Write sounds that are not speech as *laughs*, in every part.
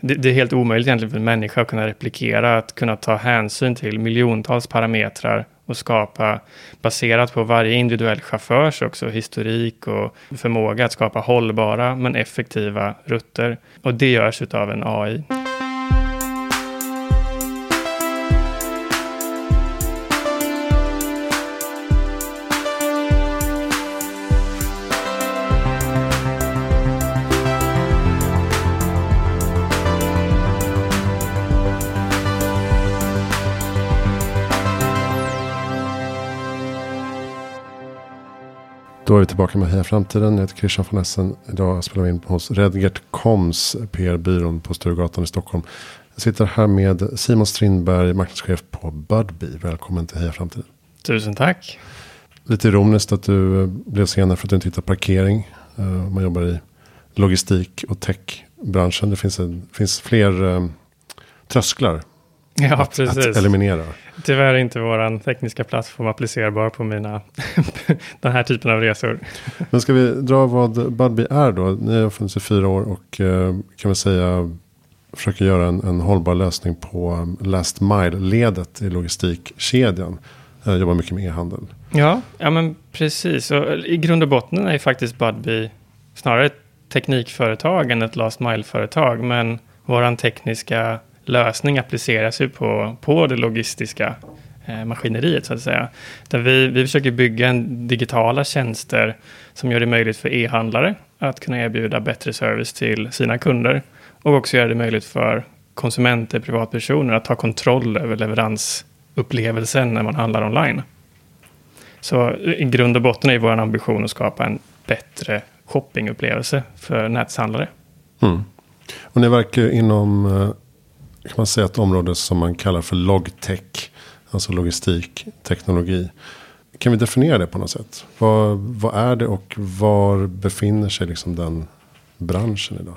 det, det, är helt omöjligt egentligen för en människa att kunna replikera, att kunna ta hänsyn till miljontals parametrar och skapa, baserat på varje individuell chaufförs också historik och förmåga att skapa hållbara men effektiva rutter. Och det görs av en AI. Är vi tillbaka med Heja Framtiden. Jag heter Christian von Essen. Idag spelar vi in hos Redgert Koms, PR-byrån på Sturegatan i Stockholm. Jag sitter här med Simon Strindberg, marknadschef på Budbee. Välkommen till Heja Framtiden. Tusen tack. Lite ironiskt att du blev senare för att du inte hittar parkering. Eh, man jobbar i logistik och techbranschen. Det finns, en, finns fler um, trösklar ja, att, precis. att eliminera. Tyvärr är inte vår tekniska plattform applicerbar på mina *laughs* den här typen av resor. Men ska vi dra vad Budbee är då? Ni har funnits i fyra år och eh, kan vi säga försöker göra en, en hållbar lösning på um, last mile-ledet i logistikkedjan. Jag jobbar mycket med e-handel. Ja, ja men precis. Och I grund och botten är faktiskt Budbee snarare ett teknikföretag än ett last mile-företag. Men vår tekniska lösning appliceras ju på, på det logistiska eh, maskineriet så att säga. Där vi, vi försöker bygga en digitala tjänster som gör det möjligt för e-handlare att kunna erbjuda bättre service till sina kunder och också göra det möjligt för konsumenter, privatpersoner att ta kontroll över leveransupplevelsen när man handlar online. Så i grund och botten är vår ambition att skapa en bättre shoppingupplevelse för näthandlare. Mm. Och ni verkar inom eh, kan man säga ett område som man kallar för logtech. Alltså logistik, teknologi. Kan vi definiera det på något sätt? Vad, vad är det och var befinner sig liksom den branschen idag?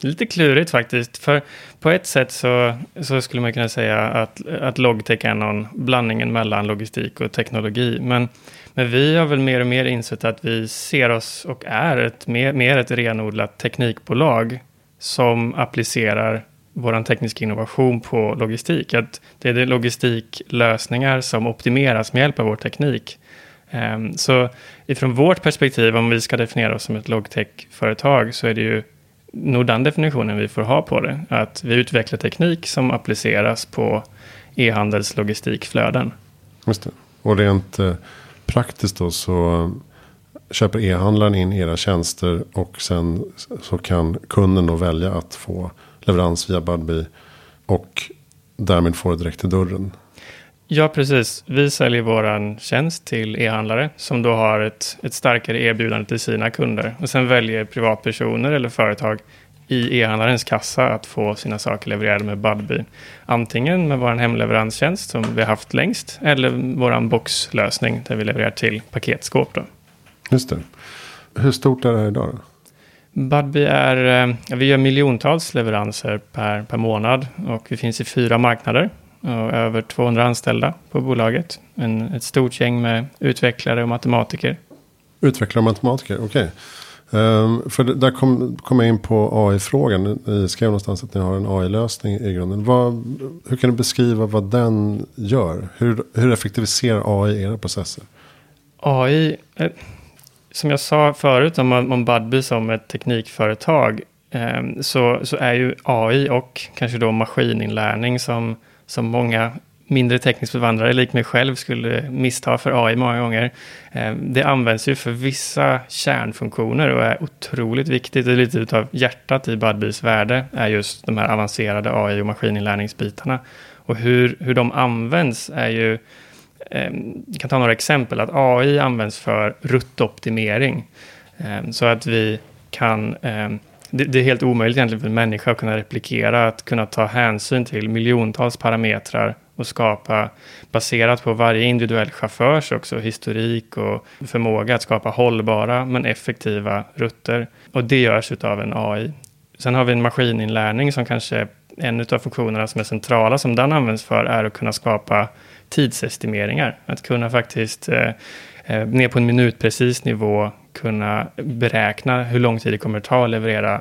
Lite klurigt faktiskt. För på ett sätt så, så skulle man kunna säga att, att logtech är någon blandningen mellan logistik och teknologi. Men, men vi har väl mer och mer insett att vi ser oss och är ett, mer, mer ett renodlat teknikbolag som applicerar vår tekniska innovation på logistik. Att det är logistiklösningar som optimeras med hjälp av vår teknik. Ehm, så ifrån vårt perspektiv, om vi ska definiera oss som ett logtech-företag, så är det ju nog den definitionen vi får ha på det. Att vi utvecklar teknik som appliceras på e-handelslogistikflöden. Just det. Och rent eh, praktiskt då så köper e-handlaren in era tjänster och sen så kan kunden då välja att få leverans via Budbee. Och därmed får det direkt till dörren. Ja, precis. Vi säljer vår tjänst till e-handlare som då har ett, ett starkare erbjudande till sina kunder. Och sen väljer privatpersoner eller företag i e-handlarens kassa att få sina saker levererade med Budbee. Antingen med vår hemleveranstjänst som vi har haft längst eller vår boxlösning där vi levererar till paketskåp. Då. Just det. Hur stort är det här idag? Då? Budbee är, eh, vi gör miljontals leveranser per, per månad och vi finns i fyra marknader och över 200 anställda på bolaget. En, ett stort gäng med utvecklare och matematiker. Utvecklare och matematiker, okej. Okay. Um, ehm, för där kom, kom jag in på AI-frågan. Ni skrev någonstans att ni har en AI-lösning i grunden. Vad, hur kan du beskriva vad den gör? Hur, hur effektiviserar AI era processer? AI, eh, som jag sa förut om, om Budbee som ett teknikföretag eh, så, så är ju AI och kanske då maskininlärning som, som många mindre tekniskt bevandrade, lik mig själv, skulle missta för AI många gånger. Eh, det används ju för vissa kärnfunktioner och är otroligt viktigt. Det är lite av hjärtat i Budbees värde, är just de här avancerade AI och maskininlärningsbitarna. Och hur, hur de används är ju Ehm, jag kan ta några exempel. Att AI används för ruttoptimering. Ehm, så att vi kan... Ehm, det är helt omöjligt egentligen för en människa att kunna replikera, att kunna ta hänsyn till miljontals parametrar och skapa, baserat på varje individuell chaufförs också, historik och förmåga att skapa hållbara men effektiva rutter. Och det görs av en AI. Sen har vi en maskininlärning som kanske en av funktionerna som är centrala som den används för är att kunna skapa tidsestimeringar. Att kunna faktiskt eh, eh, ner på en minutprecis nivå kunna beräkna hur lång tid det kommer ta att leverera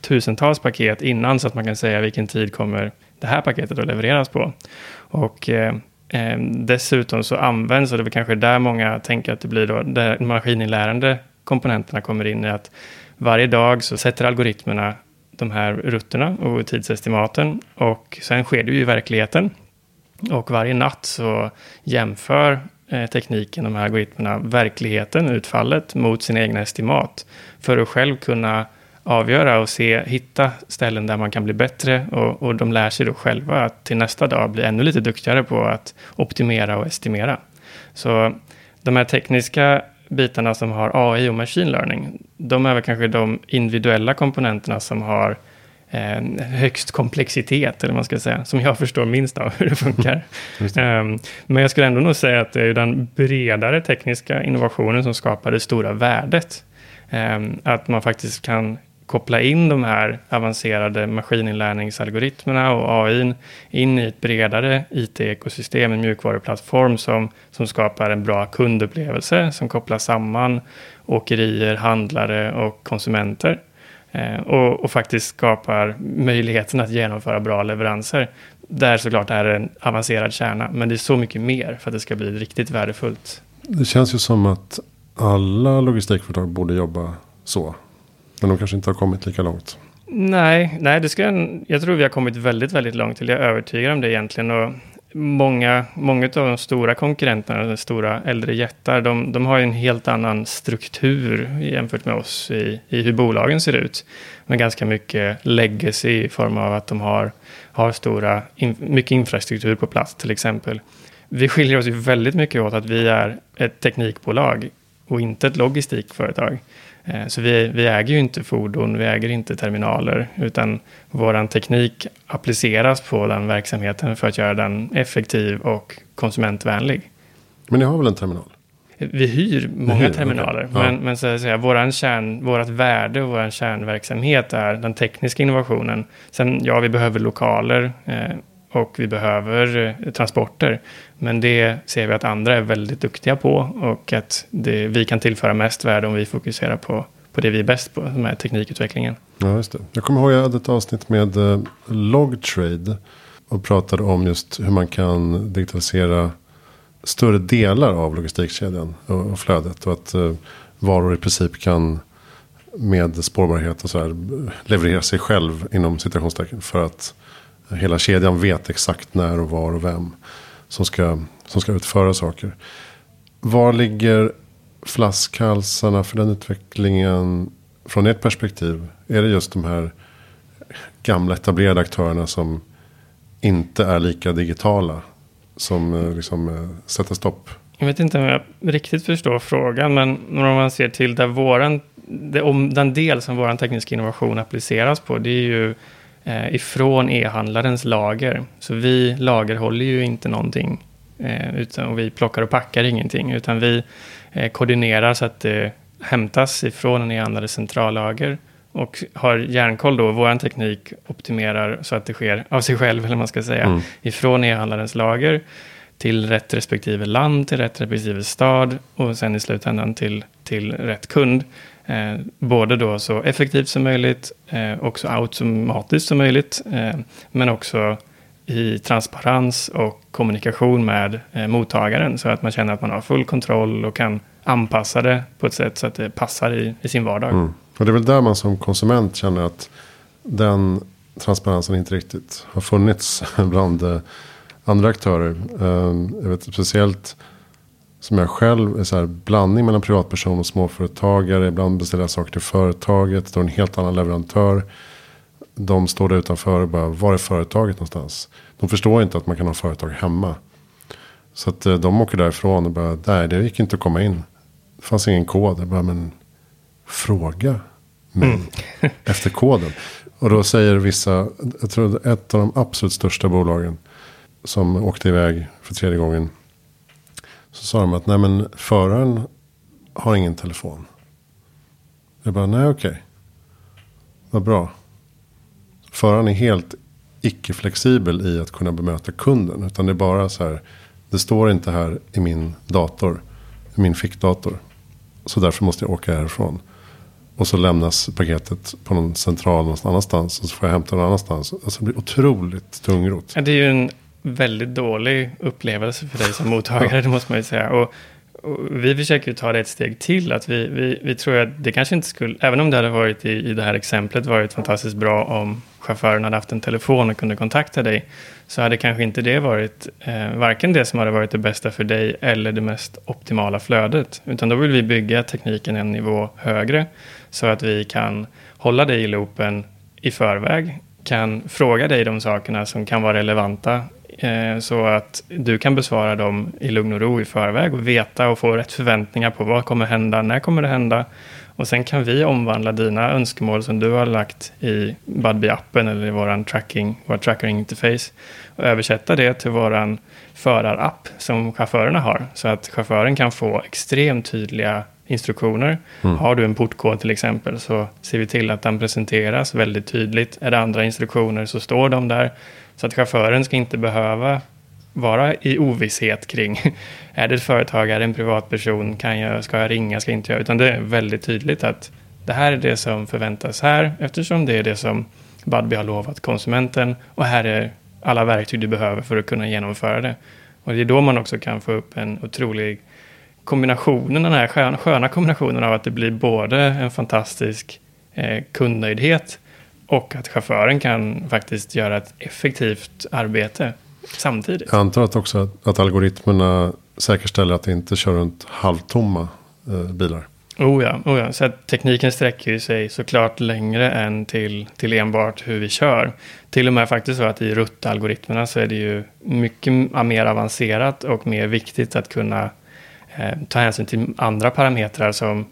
tusentals paket innan så att man kan säga vilken tid kommer det här paketet att levereras på. Och eh, eh, dessutom så används, och det är kanske där många tänker att det blir då, där maskininlärande komponenterna kommer in i att varje dag så sätter algoritmerna de här rutterna och tidsestimaten och sen sker det ju i verkligheten. Och varje natt så jämför eh, tekniken, de här algoritmerna, verkligheten, utfallet mot sina egna estimat för att själv kunna avgöra och se, hitta ställen där man kan bli bättre och, och de lär sig då själva att till nästa dag bli ännu lite duktigare på att optimera och estimera. Så de här tekniska bitarna som har AI och machine learning, de är väl kanske de individuella komponenterna som har eh, högst komplexitet, eller vad man ska säga, som jag förstår minst av hur det funkar. *laughs* um, men jag skulle ändå nog säga att det är den bredare tekniska innovationen som skapar det stora värdet. Um, att man faktiskt kan koppla in de här avancerade maskininlärningsalgoritmerna och AI in i ett bredare IT-ekosystem, en mjukvaruplattform som, som skapar en bra kundupplevelse, som kopplar samman åkerier, handlare och konsumenter. Eh, och, och, faktiskt skapar möjligheten att genomföra bra leveranser. Där såklart är det en avancerad kärna, men det är så mycket mer för att det ska bli riktigt värdefullt. Det känns ju som att alla logistikföretag borde jobba så. Men de kanske inte har kommit lika långt. Nej, nej det ska jag, jag tror vi har kommit väldigt, väldigt långt till. Jag är övertygad om det egentligen. Och många, många av de stora konkurrenterna, de stora äldre jättar, de, de har en helt annan struktur jämfört med oss i, i hur bolagen ser ut. Med ganska mycket legacy i form av att de har, har stora, in, mycket infrastruktur på plats till exempel. Vi skiljer oss ju väldigt mycket åt att vi är ett teknikbolag och inte ett logistikföretag. Eh, så vi, vi äger ju inte fordon, vi äger inte terminaler, utan vår teknik appliceras på den verksamheten för att göra den effektiv och konsumentvänlig. Men ni har väl en terminal? Vi hyr många hyr, terminaler, okay. men, ja. men så att säga, våran kärn, vårat värde och vår kärnverksamhet är den tekniska innovationen. Sen, ja, vi behöver lokaler eh, och vi behöver eh, transporter. Men det ser vi att andra är väldigt duktiga på och att det, vi kan tillföra mest värde om vi fokuserar på, på det vi är bäst på, som är teknikutvecklingen. Ja, just det. Jag kommer ihåg att jag hade ett avsnitt med eh, Logtrade och pratade om just hur man kan digitalisera större delar av logistikkedjan och, flödet. Och att eh, varor i princip kan med spårbarhet och så här leverera sig själv inom citationstecken för att hela kedjan vet exakt när och var och vem som ska, som ska utföra saker. Var ligger flaskhalsarna för den utvecklingen från ert perspektiv? Är det just de här gamla etablerade aktörerna som inte är lika digitala som eh, liksom eh, sätter stopp? Jag vet inte om jag riktigt förstår frågan, men om man ser till där våran, det, om den del som vår tekniska innovation appliceras på, det är ju eh, ifrån e-handlarens lager. Så vi lagerhåller ju inte någonting. Eh, utan, och vi plockar och packar ingenting. Utan vi eh, koordinerar så att det hämtas ifrån en e-handlares centrallager. Och har järnkoll då, vår teknik optimerar så att det sker av sig själv, eller man ska säga. Mm. Ifrån e-handlarens lager till rätt respektive land, till rätt respektive stad och sen i slutändan till, till rätt kund. Eh, både då så effektivt som möjligt eh, och så automatiskt som möjligt. Eh, men också i transparens och kommunikation med eh, mottagaren. Så att man känner att man har full kontroll och kan anpassa det på ett sätt så att det passar i, i sin vardag. Mm. Och det är väl där man som konsument känner att den transparensen inte riktigt har funnits *laughs* bland eh, andra aktörer. Eh, jag vet speciellt som jag själv är så här, blandning mellan privatperson och småföretagare. Ibland beställer jag saker till företaget. Det står en helt annan leverantör. De står där utanför och bara, var är företaget någonstans? De förstår inte att man kan ha företag hemma. Så att eh, de åker därifrån och bara, nej det gick inte att komma in. Det fanns ingen kod. Jag bara, men fråga mig mm. *laughs* efter koden. Och då säger vissa, jag tror ett av de absolut största bolagen som åkte iväg för tredje gången så sa de att nej men föraren har ingen telefon. Jag bara nej okej. Okay. Vad bra. Föraren är helt icke-flexibel i att kunna bemöta kunden. Utan det är bara så här. Det står inte här i min dator. I min fickdator. Så därför måste jag åka härifrån. Och så lämnas paketet på någon central någon annanstans. Och så får jag hämta någon annanstans. Alltså det blir otroligt tungrot. Det är ju en väldigt dålig upplevelse för dig som mottagare, det måste man ju säga. Och, och vi försöker ju ta det ett steg till. Att vi, vi, vi tror att det kanske inte skulle, även om det hade varit i, i det här exemplet varit fantastiskt bra om chauffören hade haft en telefon och kunde kontakta dig, så hade kanske inte det varit eh, varken det som hade varit det bästa för dig eller det mest optimala flödet. Utan då vill vi bygga tekniken en nivå högre så att vi kan hålla dig i loopen i förväg, kan fråga dig de sakerna som kan vara relevanta Eh, så att du kan besvara dem i lugn och ro i förväg och veta och få rätt förväntningar på vad kommer hända, när kommer det hända och sen kan vi omvandla dina önskemål som du har lagt i Budbee-appen eller i vår tracking, vår tracking interface och översätta det till vår förarapp som chaufförerna har. Så att chauffören kan få extremt tydliga instruktioner. Mm. Har du en portkod till exempel så ser vi till att den presenteras väldigt tydligt. Är det andra instruktioner så står de där. Så att chauffören ska inte behöva vara i ovisshet kring, *laughs* är det ett företag, är det en privatperson, kan jag, ska jag ringa, ska jag inte göra, utan det är väldigt tydligt att det här är det som förväntas här, eftersom det är det som Budbee har lovat konsumenten och här är alla verktyg du behöver för att kunna genomföra det. Och det är då man också kan få upp en otrolig kombination, den här sköna, sköna kombinationen av att det blir både en fantastisk eh, kundnöjdhet och att chauffören kan faktiskt göra ett effektivt arbete samtidigt. Jag antar att också att, att algoritmerna säkerställer att det inte kör runt halvtomma eh, bilar. Oh ja, oh ja, så att tekniken sträcker sig såklart längre än till, till enbart hur vi kör. Till och med faktiskt så att i RUT-algoritmerna så är det ju mycket mer avancerat och mer viktigt att kunna ta hänsyn till andra parametrar som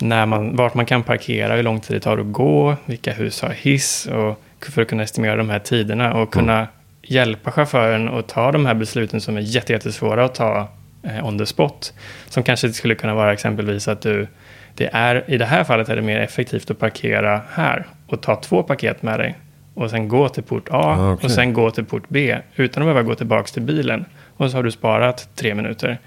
när man, vart man kan parkera, hur lång tid det tar att gå, vilka hus har hiss och för att kunna estimera de här tiderna och kunna mm hjälpa chauffören att ta de här besluten som är jättesvåra att ta eh, on the spot. Som kanske skulle kunna vara exempelvis att du, det är, i det här fallet är det mer effektivt att parkera här och ta två paket med dig och sen gå till port A ah, okay. och sen gå till port B utan att behöva gå tillbaka till bilen. Och så har du sparat tre minuter.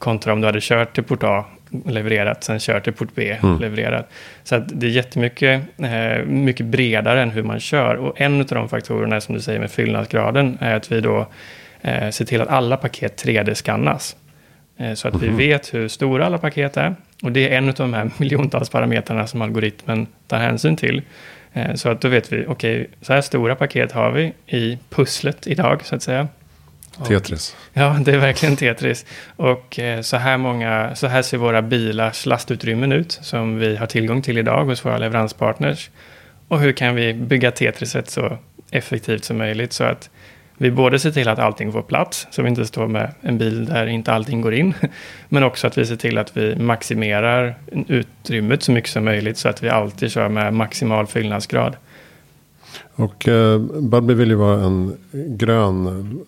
Kontra om du hade kört till port A levererat, sen kört till port B mm. levererat. Så att det är jättemycket eh, mycket bredare än hur man kör. Och en av de faktorerna som du säger med fyllnadsgraden är att vi då eh, ser till att alla paket 3D-skannas. Eh, så att mm. vi mhm. vet hur stora alla paket är. Och det är en av de här *laughs* miljontals parametrarna som algoritmen tar hänsyn till. Eh, så att då vet vi, okej, okay, så här stora paket har vi i pusslet idag, så att säga. Tetris. ja, det är verkligen Tetris. Och eh, så, här många, så här ser våra bilars lastutrymmen ut som vi har tillgång till idag hos våra leveranspartners. Och hur kan vi bygga Tetriset så effektivt som möjligt så att vi både ser till att allting får plats, så vi inte står med en bil där inte allting går in. *laughs* Men också att vi ser till att vi maximerar utrymmet så mycket som möjligt så att vi alltid kör med maximal fyllnadsgrad. Och eh, Budbee vill ju vara en grön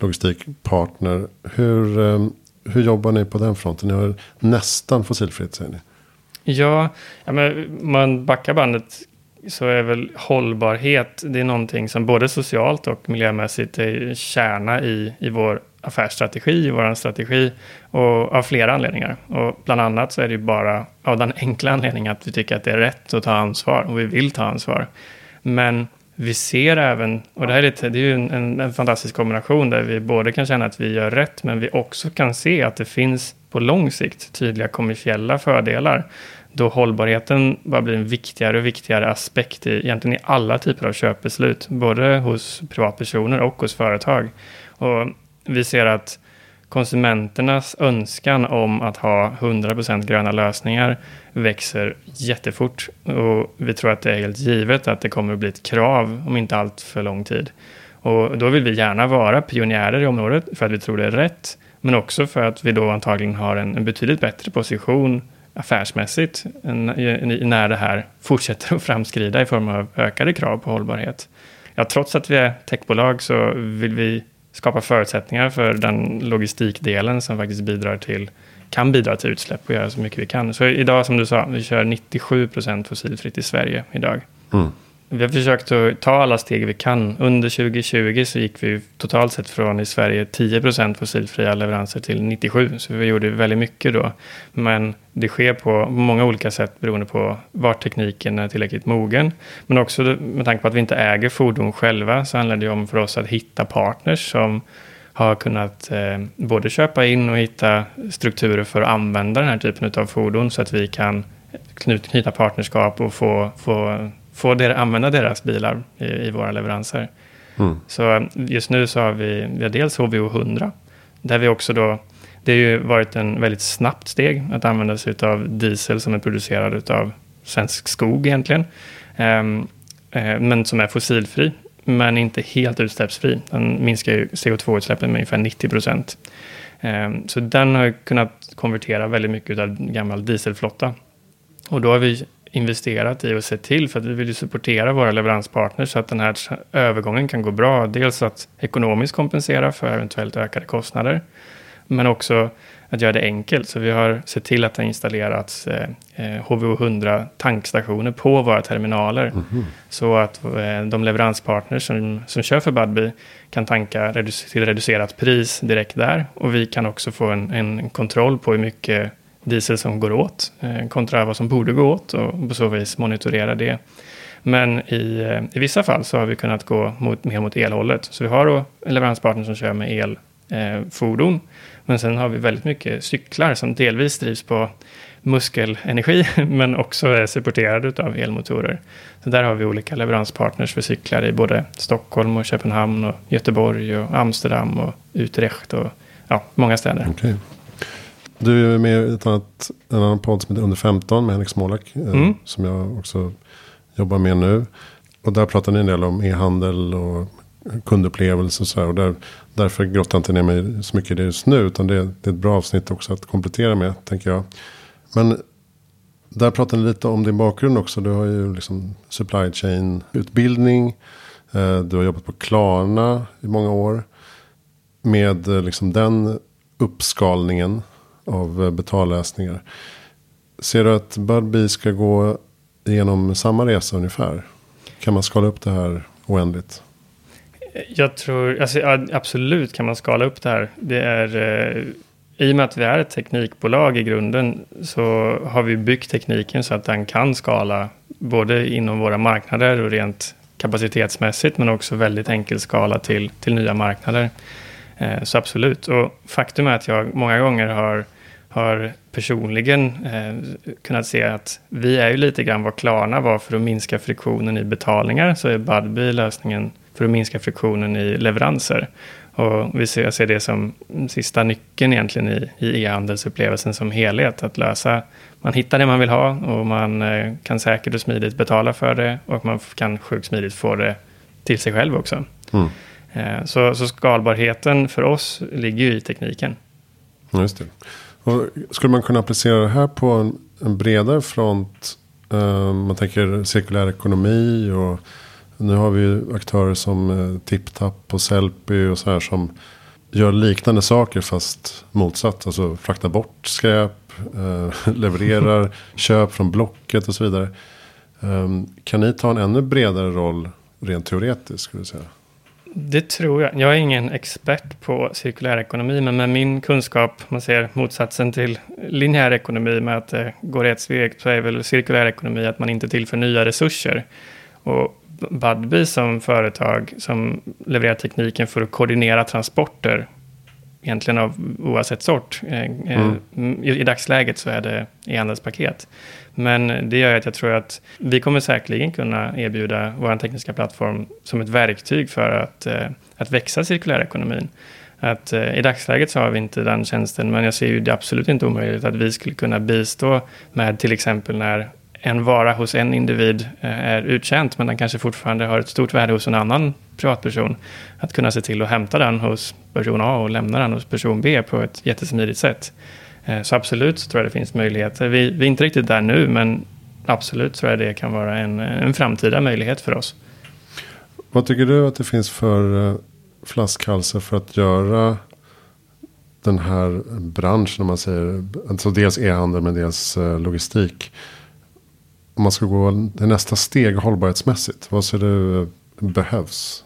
logistikpartner. Hur, eh, hur jobbar ni på den fronten? Ni har nästan fossilfritt säger ni. Ja, ja men man backar bandet så är väl hållbarhet, det är någonting som både socialt och miljömässigt är kärna i, i vår affärsstrategi, i vår strategi och av flera anledningar. Och bland annat så är det ju bara av den enkla anledningen att vi tycker att det är rätt att ta ansvar och vi vill ta ansvar. Men vi ser även, och det här är, lite, det är ju en, en, en, fantastisk kombination där vi både kan känna att vi gör rätt, men vi också kan se att det finns på lång sikt tydliga kommersiella fördelar. Då hållbarheten bara blir en viktigare och viktigare aspekt i, egentligen i alla typer av köpbeslut, både hos privatpersoner och hos företag. Och vi ser att konsumenternas önskan om att ha 100% gröna lösningar växer jättefort. Och vi tror att det är helt givet att det kommer att bli ett krav om inte allt för lång tid. Och då vill vi gärna vara pionjärer i området för att vi tror det är rätt. Men också för att vi då antagligen har en, en betydligt bättre position affärsmässigt när det här fortsätter att framskrida i form av ökade krav på hållbarhet. Ja, trots att vi är techbolag så vill vi skapa förutsättningar för den logistikdelen som faktiskt bidrar till, kan bidra till utsläpp och göra så mycket vi kan. Så idag som du sa, vi kör 97 procent fossilfritt i Sverige idag. Mm vi har försökt att ta alla steg vi kan. Under 2020 så gick vi totalt sett från i Sverige 10% fossilfria leveranser till 97. Så vi gjorde väldigt mycket då. Men det sker på många olika sätt beroende på var tekniken är tillräckligt mogen. Men också med tanke på att vi inte äger fordon själva så handlar det om för oss att hitta partners som har kunnat eh, både köpa in och hitta strukturer för att använda den här typen av fordon så att vi kan knyta partnerskap och få, få, få der, använda deras bilar i, i våra leveranser. Mm. Så just nu så har vi, vi har dels HVO 100, där vi också då, det har ju varit en väldigt snabbt steg att använda sig av diesel som är producerad av svensk skog egentligen. Um, men som är fossilfri, men inte helt utsläppsfri. Den minskar ju CO2-utsläppen med ungefär 90 procent. Um, så den har kunnat konvertera väldigt mycket av gammal dieselflotta och då har vi investerat i och sett till för att vi vill supportera våra leveranspartners så att den här övergången kan gå bra. Dels att ekonomiskt kompensera för eventuellt ökade kostnader, men också att göra det enkelt. Så vi har sett till att det har installerats eh, HVO100 tankstationer på våra terminaler. Mm -hmm. Så att eh, de leveranspartners som, som kör för Budbee kan tanka redu till reducerat pris direkt där. Och vi kan också få en, en kontroll på hur mycket diesel som går åt eh, kontra vad som borde gå åt och på så vis monitorera det. Men i, eh, i vissa fall så har vi kunnat gå mot, mer mot elhållet. Så vi har då en leveranspartner som kör med elfordon. Eh, men sen har vi väldigt mycket cyklar som delvis drivs på muskelenergi *laughs* men också är supporterade av elmotorer. Så där har vi olika leveranspartners för cyklar i både Stockholm och Köpenhamn och Göteborg och Amsterdam och Utrecht och ja, många städer. Okay. Du är med i ett annat, en annan podd som heter Under 15 med Henrik Smålak. Eh, mm. Som jag också jobbar med nu. Och där pratar ni en del om e-handel och kundupplevelse och så här. Och där, därför grottar jag inte ner mig så mycket i det just nu. Utan det, det är ett bra avsnitt också att komplettera med, tänker jag. Men där pratar ni lite om din bakgrund också. Du har ju liksom supply chain utbildning. Eh, du har jobbat på Klarna i många år. Med eh, liksom den uppskalningen av eh, betallösningar. Ser du att Budbee ska gå igenom samma resa ungefär? Kan man skala upp det här oändligt? Jag tror, alltså, absolut kan man skala upp det här. Det är, eh, I och med att vi är ett teknikbolag i grunden så har vi byggt tekniken så att den kan skala både inom våra marknader och rent kapacitetsmässigt men också väldigt enkel skala till, till nya marknader. Eh, så absolut. Och faktum är att jag många gånger har har personligen eh, kunnat se att vi är ju lite grann vad Klarna var för att minska friktionen i betalningar. Så är Budbee lösningen för att minska friktionen i leveranser. Och vi ser, jag ser det som sista nyckeln egentligen i, i e-handelsupplevelsen som helhet. Att lösa, man hittar det man vill ha och man eh, kan säkert och smidigt betala för det. Och man kan sjukt smidigt få det till sig själv också. Mm. Eh, så, så skalbarheten för oss ligger ju i tekniken. Just det. Och skulle man kunna applicera det här på en, en bredare front? Uh, man tänker cirkulär ekonomi och nu har vi ju aktörer som uh, TipTap och Sellpy och så här som gör liknande saker fast motsatt. Alltså fraktar bort skräp, uh, *laughs* levererar, *laughs* köp från Blocket och så vidare. Um, kan ni ta en ännu bredare roll rent teoretiskt skulle du säga? Det tror jag. Jag är ingen expert på cirkulär ekonomi, men med min kunskap, man ser motsatsen till linjär ekonomi med att det går ett steg, så är väl cirkulär ekonomi att man inte tillför nya resurser. Och Budbee som företag som levererar tekniken för att koordinera transporter, egentligen av oavsett sort. Eh, eh, mm. I, I dagsläget så är det e-handelspaket. Men det gör att jag tror att vi kommer säkerligen kunna erbjuda vår tekniska plattform som ett verktyg för att, eh, att växa cirkulärekonomin. Att, I dagsläget så har vi inte den tjänsten, men jag ser ju det absolut inte omöjligt att vi skulle kunna bistå med till exempel när en vara hos en individ eh, är uttjänt, men den kanske fortfarande har ett stort värde hos en annan privatperson. Att kunna se till att hämta den hos person A och lämna den hos person B på ett jättesmidigt sätt. Eh, så absolut så tror jag det finns möjligheter. Vi, vi är inte riktigt där nu, men absolut tror jag det kan vara en, en framtida möjlighet för oss. Vad tycker du att det finns för eh, flaskhalsar för att göra den här branschen, om man säger, alltså dels e-handel men dels logistik, om man ska gå det nästa steg hållbarhetsmässigt. Vad ser du behövs?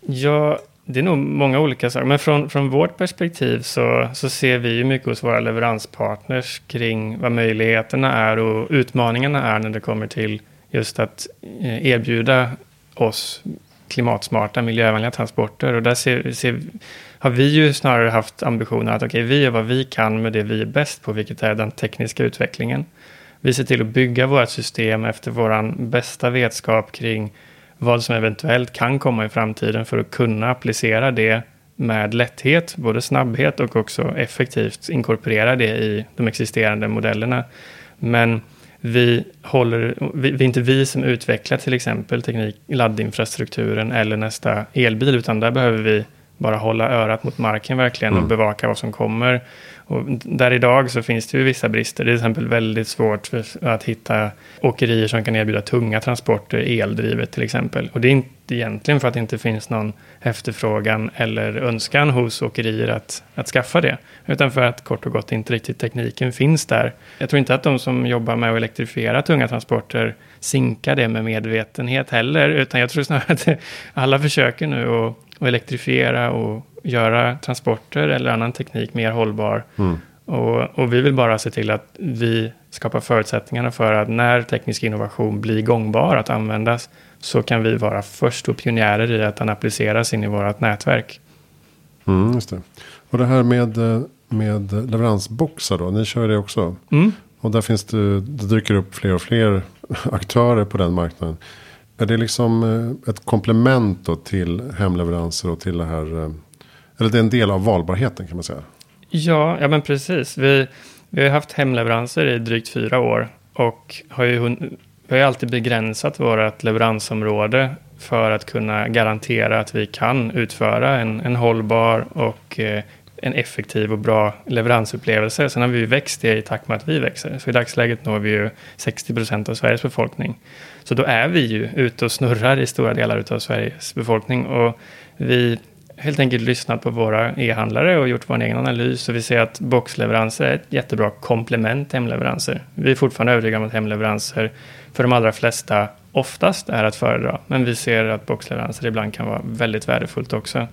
Ja, det är nog många olika saker. Men från, från vårt perspektiv så, så ser vi ju mycket hos våra leveranspartners kring vad möjligheterna är och utmaningarna är när det kommer till just att eh, erbjuda oss klimatsmarta, miljövänliga transporter. Och där ser, ser, har vi ju snarare haft ambitionen att okay, vi gör vad vi kan med det vi är bäst på, vilket är den tekniska utvecklingen. Vi ser till att bygga vårt system efter vår bästa vetskap kring vad som eventuellt kan komma i framtiden för att kunna applicera det med lätthet, både snabbhet och också effektivt inkorporera det i de existerande modellerna. Men vi, håller, vi, det är inte vi som utvecklar till exempel teknik, laddinfrastrukturen eller nästa elbil, utan där behöver vi bara hålla örat mot marken verkligen mm. och bevaka vad som kommer. Och där idag så finns det ju vissa brister. Det är till exempel väldigt svårt att hitta åkerier som kan erbjuda tunga transporter, eldrivet till exempel. Och det är inte egentligen för att det inte finns någon efterfrågan eller önskan hos åkerier att, att skaffa det. Utan för att kort och gott inte riktigt tekniken finns där. Jag tror inte att de som jobbar med att elektrifiera tunga transporter sinkar det med medvetenhet heller. Utan jag tror snarare att *laughs* alla försöker nu att, att elektrifiera och göra transporter eller annan teknik mer hållbar. Mm. Och, och, vi vill bara se till att vi skapar förutsättningarna för att när teknisk innovation blir gångbar att användas så kan vi vara först och pionjärer i att den appliceras in i vårt nätverk. Mm, just det. Och det här med, med leveransboxar då, ni kör det också. Mm. Och där finns det, det dyker upp fler och fler *laughs* aktörer på den marknaden. Är det liksom eh, ett komplement då till hemleveranser och till det här eh, eller det är en del av valbarheten kan man säga. Ja, ja men precis. Vi, vi har haft hemleveranser i drygt fyra år och har ju, vi har ju alltid begränsat vårt leveransområde för att kunna garantera att vi kan utföra en, en hållbar och eh, en effektiv och bra leveransupplevelse. Sen har vi ju växt det i takt med att vi växer. Så i dagsläget når vi ju 60 procent av Sveriges befolkning. Så då är vi ju ute och snurrar i stora delar av Sveriges befolkning. Och vi helt enkelt lyssnat på våra e-handlare och gjort vår egen analys. Och vi ser att boxleveranser är ett jättebra komplement till hemleveranser. Vi är fortfarande övertygade om att hemleveranser för de allra flesta oftast är att föredra. Men vi ser att boxleveranser ibland kan vara väldigt värdefullt också.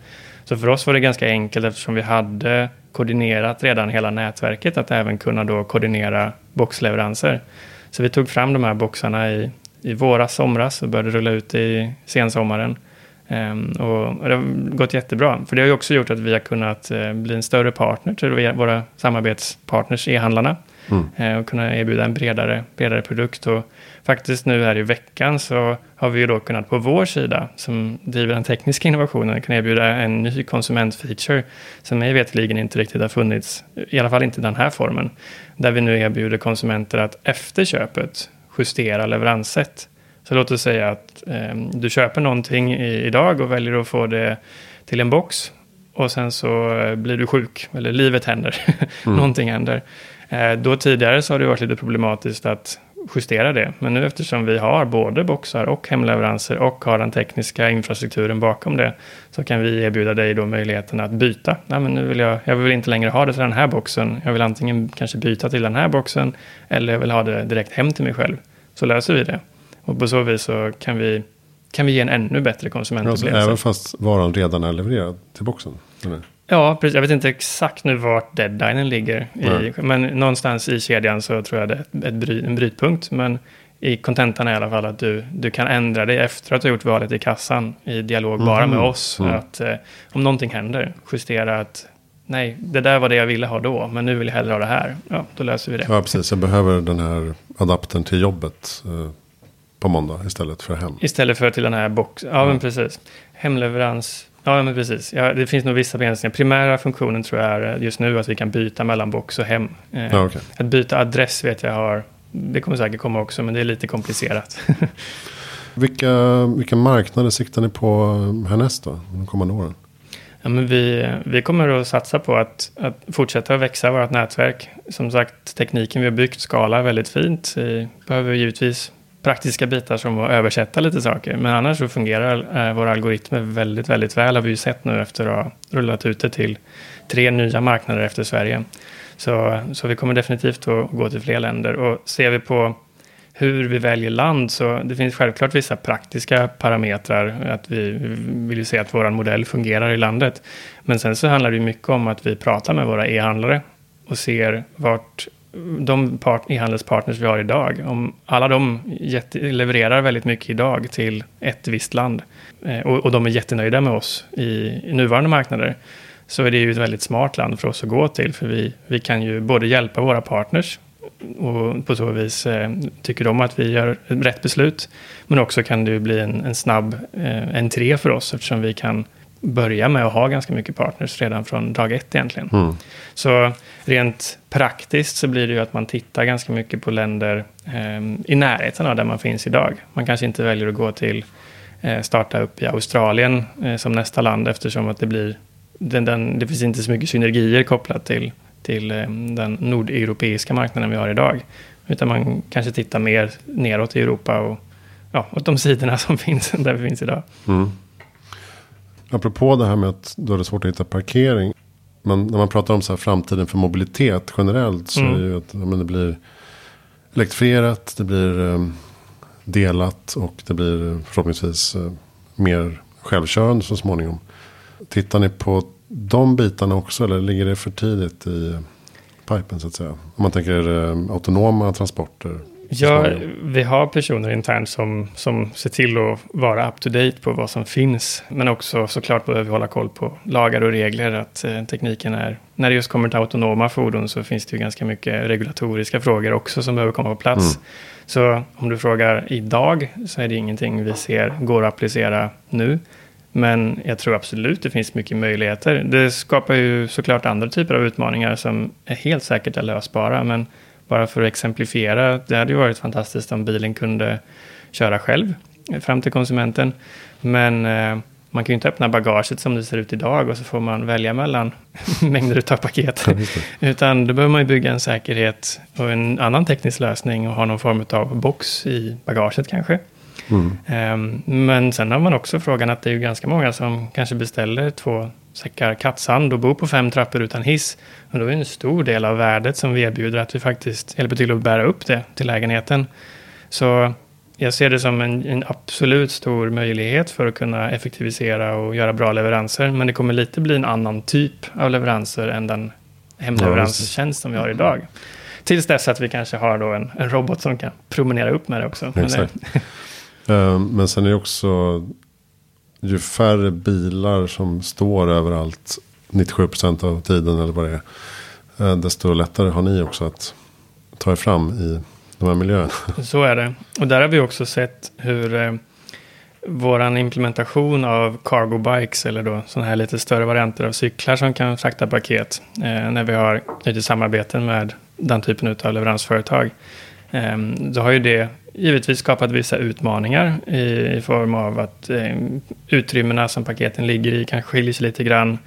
Så för oss var det ganska enkelt eftersom vi hade koordinerat redan hela nätverket att även kunna då koordinera boxleveranser. Så vi tog fram de här boxarna i, i våras, somras och började rulla ut i sensommaren. Um, och det har gått jättebra. För det har ju också gjort att vi har kunnat uh, bli en större partner till våra samarbetspartners, e-handlarna. Mm. Uh, och kunna erbjuda en bredare, bredare produkt. Och faktiskt nu här i veckan så har vi ju då kunnat på vår sida, som driver den tekniska innovationen, kunna erbjuda en ny konsumentfeature som mig vetligen inte riktigt har funnits, i alla fall inte i den här formen. Där vi nu erbjuder konsumenter att efter köpet justera leveranssätt. Så låt oss säga att eh, du köper någonting i, idag och väljer att få det till en box. Och sen så eh, blir du sjuk, eller livet händer, *laughs* mm. någonting händer. Eh, då tidigare så har det varit lite problematiskt att justera det. Men nu eftersom vi har både boxar och hemleveranser och har den tekniska infrastrukturen bakom det så kan vi erbjuda dig då möjligheten att byta. Nej, men nu vill jag, jag vill inte längre ha det till den här boxen. Jag vill antingen kanske byta till den här boxen eller jag vill ha det direkt hem till mig själv. Så löser vi det. Och på så vis så kan vi, kan vi ge en ännu bättre konsumentupplevelse. Även fast varan redan är levererad till boxen? Eller? Ja, precis. Jag vet inte exakt nu vart deadlinen ligger. I, men någonstans i kedjan så tror jag det är ett bry, en brytpunkt. Men i kontentan är i alla fall att du, du kan ändra dig efter att du har gjort valet i kassan i dialog mm. bara med oss. Mm. Att eh, om någonting händer, justera att nej, det där var det jag ville ha då, men nu vill jag hellre ha det här. Ja, då löser vi det. Ja, precis. Jag behöver den här adaptern till jobbet. Eh, på måndag istället för hem. Istället för till den här boxen. Ja, mm. men precis. Hemleverans. Ja, men precis. Ja, det finns nog vissa begränsningar. Primära funktionen tror jag är just nu att vi kan byta mellan box och hem. Eh, ja, okay. Att byta adress vet jag har. Det kommer säkert komma också, men det är lite komplicerat. *laughs* vilka, vilka marknader siktar ni på härnäst då, de kommande åren? Ja, men vi, vi kommer att satsa på att, att fortsätta växa vårt nätverk. Som sagt, tekniken vi har byggt skalar väldigt fint. Vi behöver givetvis praktiska bitar som att översätta lite saker. Men annars så fungerar eh, våra algoritmer väldigt, väldigt väl har vi ju sett nu efter att ha rullat ut det till tre nya marknader efter Sverige. Så, så vi kommer definitivt att gå till fler länder. Och ser vi på hur vi väljer land så det finns självklart vissa praktiska parametrar. Att vi vill ju se att vår modell fungerar i landet. Men sen så handlar det mycket om att vi pratar med våra e-handlare och ser vart de e-handelspartners vi har idag, om alla de levererar väldigt mycket idag till ett visst land eh, och, och, de är jättenöjda med oss i, i, nuvarande marknader, så är det ju ett väldigt smart land för oss att gå till, för vi, vi kan ju både hjälpa våra partners och på så vis eh, tycker de att vi gör rätt beslut, men också kan det ju bli en, en snabb eh, entré för oss eftersom vi kan börja med att ha ganska mycket partners redan från dag ett egentligen. Mm. Så rent praktiskt så blir det ju att man tittar ganska mycket på länder eh, i närheten av där man finns idag. Man kanske inte väljer att gå till eh, starta upp i Australien eh, som nästa land eftersom att det blir den, den, det finns inte så mycket synergier kopplat till, till eh, den nordeuropeiska marknaden vi har idag. Utan man kanske tittar mer neråt i Europa och ja, åt de sidorna som *laughs* finns där vi finns idag. Mm. Apropå det här med att då är det svårt att hitta parkering. Men när man pratar om så här framtiden för mobilitet generellt. Så mm. är det ju att men det blir elektrifierat. Det blir um, delat. Och det blir förhoppningsvis uh, mer självkörande så småningom. Tittar ni på de bitarna också? Eller ligger det för tidigt i pipen så att säga? Om man tänker autonoma transporter. Ja, vi har personer internt som, som ser till att vara up to date på vad som finns. Men också såklart behöver vi hålla koll på lagar och regler. Att eh, tekniken är, när det just kommer till autonoma fordon så finns det ju ganska mycket regulatoriska frågor också som behöver komma på plats. Mm. Så om du frågar idag så är det ingenting vi ser går att applicera nu. Men jag tror absolut det finns mycket möjligheter. Det skapar ju såklart andra typer av utmaningar som är helt säkert är lösbara. Men bara för att exemplifiera, det hade ju varit fantastiskt om bilen kunde köra själv fram till konsumenten. Men eh, man kan ju inte öppna bagaget som det ser ut idag och så får man välja mellan *laughs* mängder av paket. Utan då behöver man ju bygga en säkerhet och en annan teknisk lösning och ha någon form av box i bagaget kanske. Mm. Um, men sen har man också frågan att det är ju ganska många som kanske beställer två säckar kattsand och bor på fem trappor utan hiss. Men då är en stor del av värdet som vi erbjuder att vi faktiskt hjälper till att bära upp det till lägenheten. Så jag ser det som en, en, absolut stor möjlighet för att kunna effektivisera och göra bra leveranser. Men det kommer lite bli en annan typ av leveranser än den hemleveranstjänst som vi har idag. Tills dess att vi kanske har då en, en robot som kan promenera upp med det också. Exakt. Men, men sen är det också ju färre bilar som står överallt 97% av tiden eller vad det är. Eh, desto lättare har ni också att ta er fram i de här miljöerna. *laughs* Så är det. Och där har vi också sett hur eh, vår implementation av cargo bikes eller då sådana här lite större varianter av cyklar som kan frakta paket. Eh, när vi har knutit samarbeten med den typen av leveransföretag. Eh, då har ju det givetvis skapat vissa utmaningar i, i form av att eh, utrymmena som paketen ligger i kanske skiljer sig lite grann.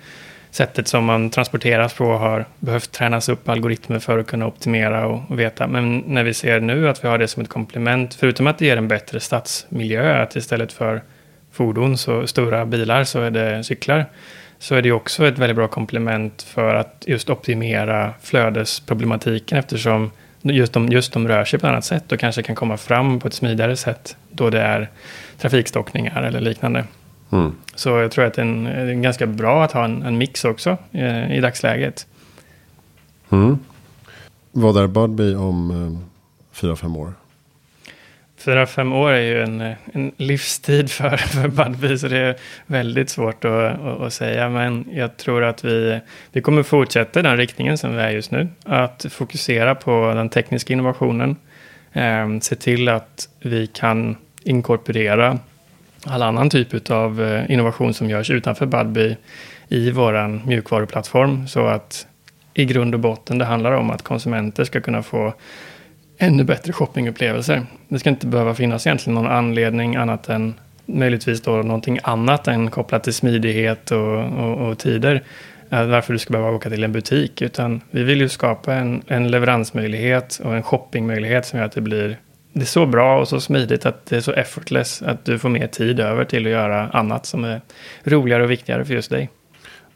Sättet som man transporteras på har behövt tränas upp algoritmer för att kunna optimera och, och, veta. Men när vi ser nu att vi har det som ett komplement, förutom att det ger en bättre stadsmiljö, att istället för fordon, så stora bilar, så är det cyklar, så är det också ett väldigt bra komplement för att just optimera flödesproblematiken eftersom just de, just de rör sig på ett annat sätt och kanske kan komma fram på ett smidigare sätt då det är trafikstockningar eller liknande. Mm. Så jag tror att det är, en, det är ganska bra att ha en, en mix också eh, i dagsläget. Mm. Vad är Budbee om eh, fyra, fem år? Fyra, fem år är ju en, en livstid för, *laughs* för Budbee, så det är väldigt svårt att, att, att, säga. Men jag tror att vi, vi kommer fortsätta den riktningen som vi är just nu. Att fokusera på den tekniska innovationen. Eh, se till att vi kan inkorporera all annan typ av eh, innovation som görs utanför Budbee i vår mjukvaruplattform. Så att i grund och botten det handlar om att konsumenter ska kunna få ännu bättre shoppingupplevelser. Det ska inte behöva finnas egentligen någon anledning annat än möjligtvis då någonting annat än kopplat till smidighet och, och, och tider. Eh, varför du ska behöva åka till en butik. Utan vi vill ju skapa en, en leveransmöjlighet och en shoppingmöjlighet som gör att det blir det är så bra och så smidigt att det är så effortless att du får mer tid över till att göra annat som är roligare och viktigare för just dig.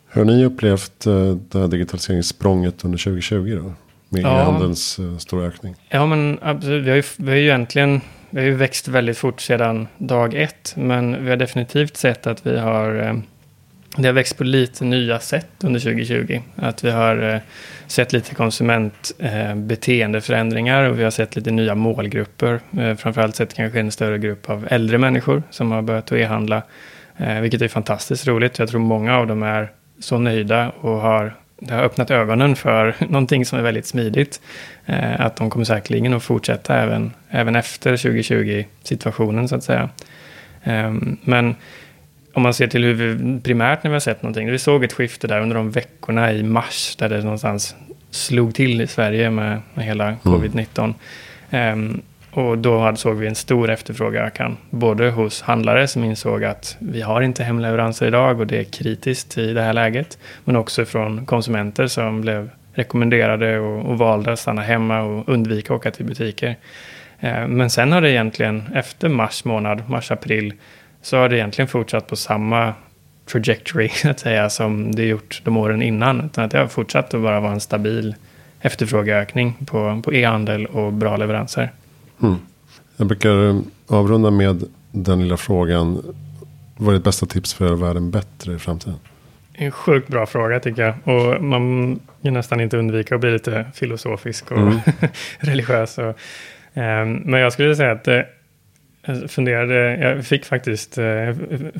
Hur har ni upplevt eh, det här digitaliseringssprånget under 2020 då? Med Ja. e-handelns eh, stora ökning. Ja, men absolut. Vi har ju, vi har ju egentligen vi har ju växt väldigt fort sedan dag ett. Men vi har definitivt sett att vi har, eh, det har växt på lite nya sätt under 2020. Att vi har eh, sett lite konsumentbeteendeförändringar och vi har sett lite nya målgrupper. Eh, Framförallt sett kanske en större grupp av äldre människor som har börjat att e-handla. eh, Vilket är fantastiskt roligt. Jag tror många av dem är så nöjda och har, det har öppnat ögonen för *laughs* någonting som är väldigt smidigt. Eh, Att de kommer säkerligen att fortsätta även, även efter 2020-situationen så att säga. Ehm, Men om man ser till hur vi primärt när vi har sett någonting. Vi såg ett skifte där under de veckorna i mars där det någonstans slog till i Sverige med, med hela covid-19. Ehm, och då hade, såg vi en stor efterfrågeökan. Både hos handlare som insåg att vi har inte hemleveranser idag och det är kritiskt i det här läget. Men också från konsumenter som blev rekommenderade och, och valde att stanna hemma och undvika att åka till butiker. Eh, Men sen har det egentligen efter mars månad, mars-april, så har det egentligen fortsatt på samma trajectory *laughs* att säga som det gjort de åren innan. Utan att det har fortsatt att bara vara en stabil efterfrågeökning på, på e-handel och bra leveranser. Mm. Jag brukar eh, avrunda med den lilla frågan. Vad är ditt bästa tips för att göra världen bättre i framtiden? En sjukt bra fråga tycker jag. Och man kan nästan inte undvika att bli lite filosofisk och Mm. *laughs* religiös. Och, ehm, men jag skulle säga att eh, jag funderade, jag fick faktiskt, eh, jag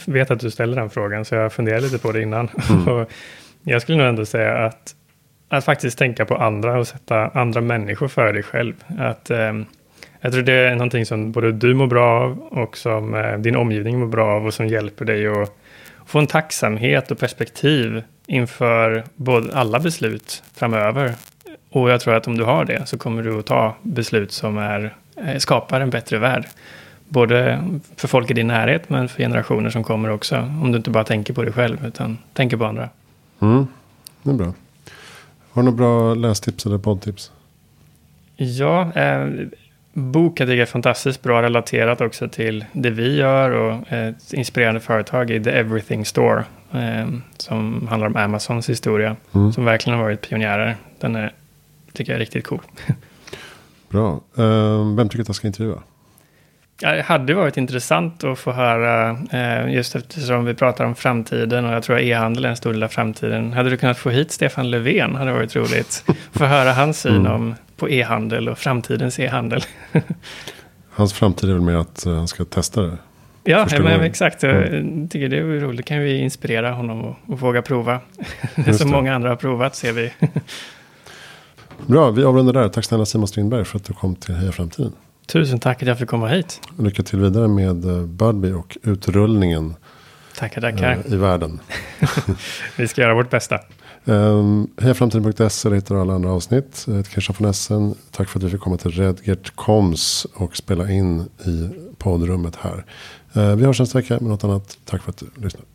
vet att du ställer den frågan, så jag funderade lite på det innan. *laughs* och jag skulle nog ändå säga att, att faktiskt tänka på andra och sätta andra människor före dig själv. Att, ehm, jag tror det är någonting som både du mår bra av och som eh, din omgivning mår bra av och som hjälper dig att få en tacksamhet och perspektiv inför både alla beslut framöver. Och jag tror att om du har det så kommer du att ta beslut som är, eh, skapar en bättre värld. Både för folk i din närhet men för generationer som kommer också. Om du inte bara tänker på dig själv utan tänker på andra. Mm. Det är bra. Har du några bra lästips eller poddtips? Ja, eh, bok jag tycker är fantastiskt bra relaterat också till det vi gör och ett inspirerande företag i The Everything Store. Eh, som handlar om Amazons historia. Mm. Som verkligen har varit pionjärer. Den är, tycker jag är riktigt cool. *laughs* Bra. Eh, vem tycker att jag ska intervjua? Ja, det hade varit intressant att få höra, eh, just eftersom vi pratar om framtiden och jag tror att e-handel är en stor del av framtiden. Hade du kunnat få hit Stefan Löfven hade det varit roligt. Få höra hans syn Mm. om, på e-handel och framtidens e-handel. *laughs* Hans framtid är väl mer att eh, han ska testa det. Ja, men exakt. Jag tycker det är roligt. kan vi inspirera honom och, och våga prova. *laughs* Just Som det. många andra har provat ser vi. *laughs* Bra, vi avrundar där. Tack snälla Simon Strindberg för att du kom till Heja Framtiden. Tusen tack att jag fick komma hit. Lycka till vidare med eh, Budbee och utrullningen Tackar, tackar. eh, i världen. Vi ska göra vårt bästa. Ehm, um, Hejaframtiden.se där hittar du alla andra avsnitt. Jag heter Christian von Essen. Tack för att vi fick komma till Redgert Koms och spela in i poddrummet här. Uh, vi hörs nästa vecka med något annat. Tack för att du lyssnade.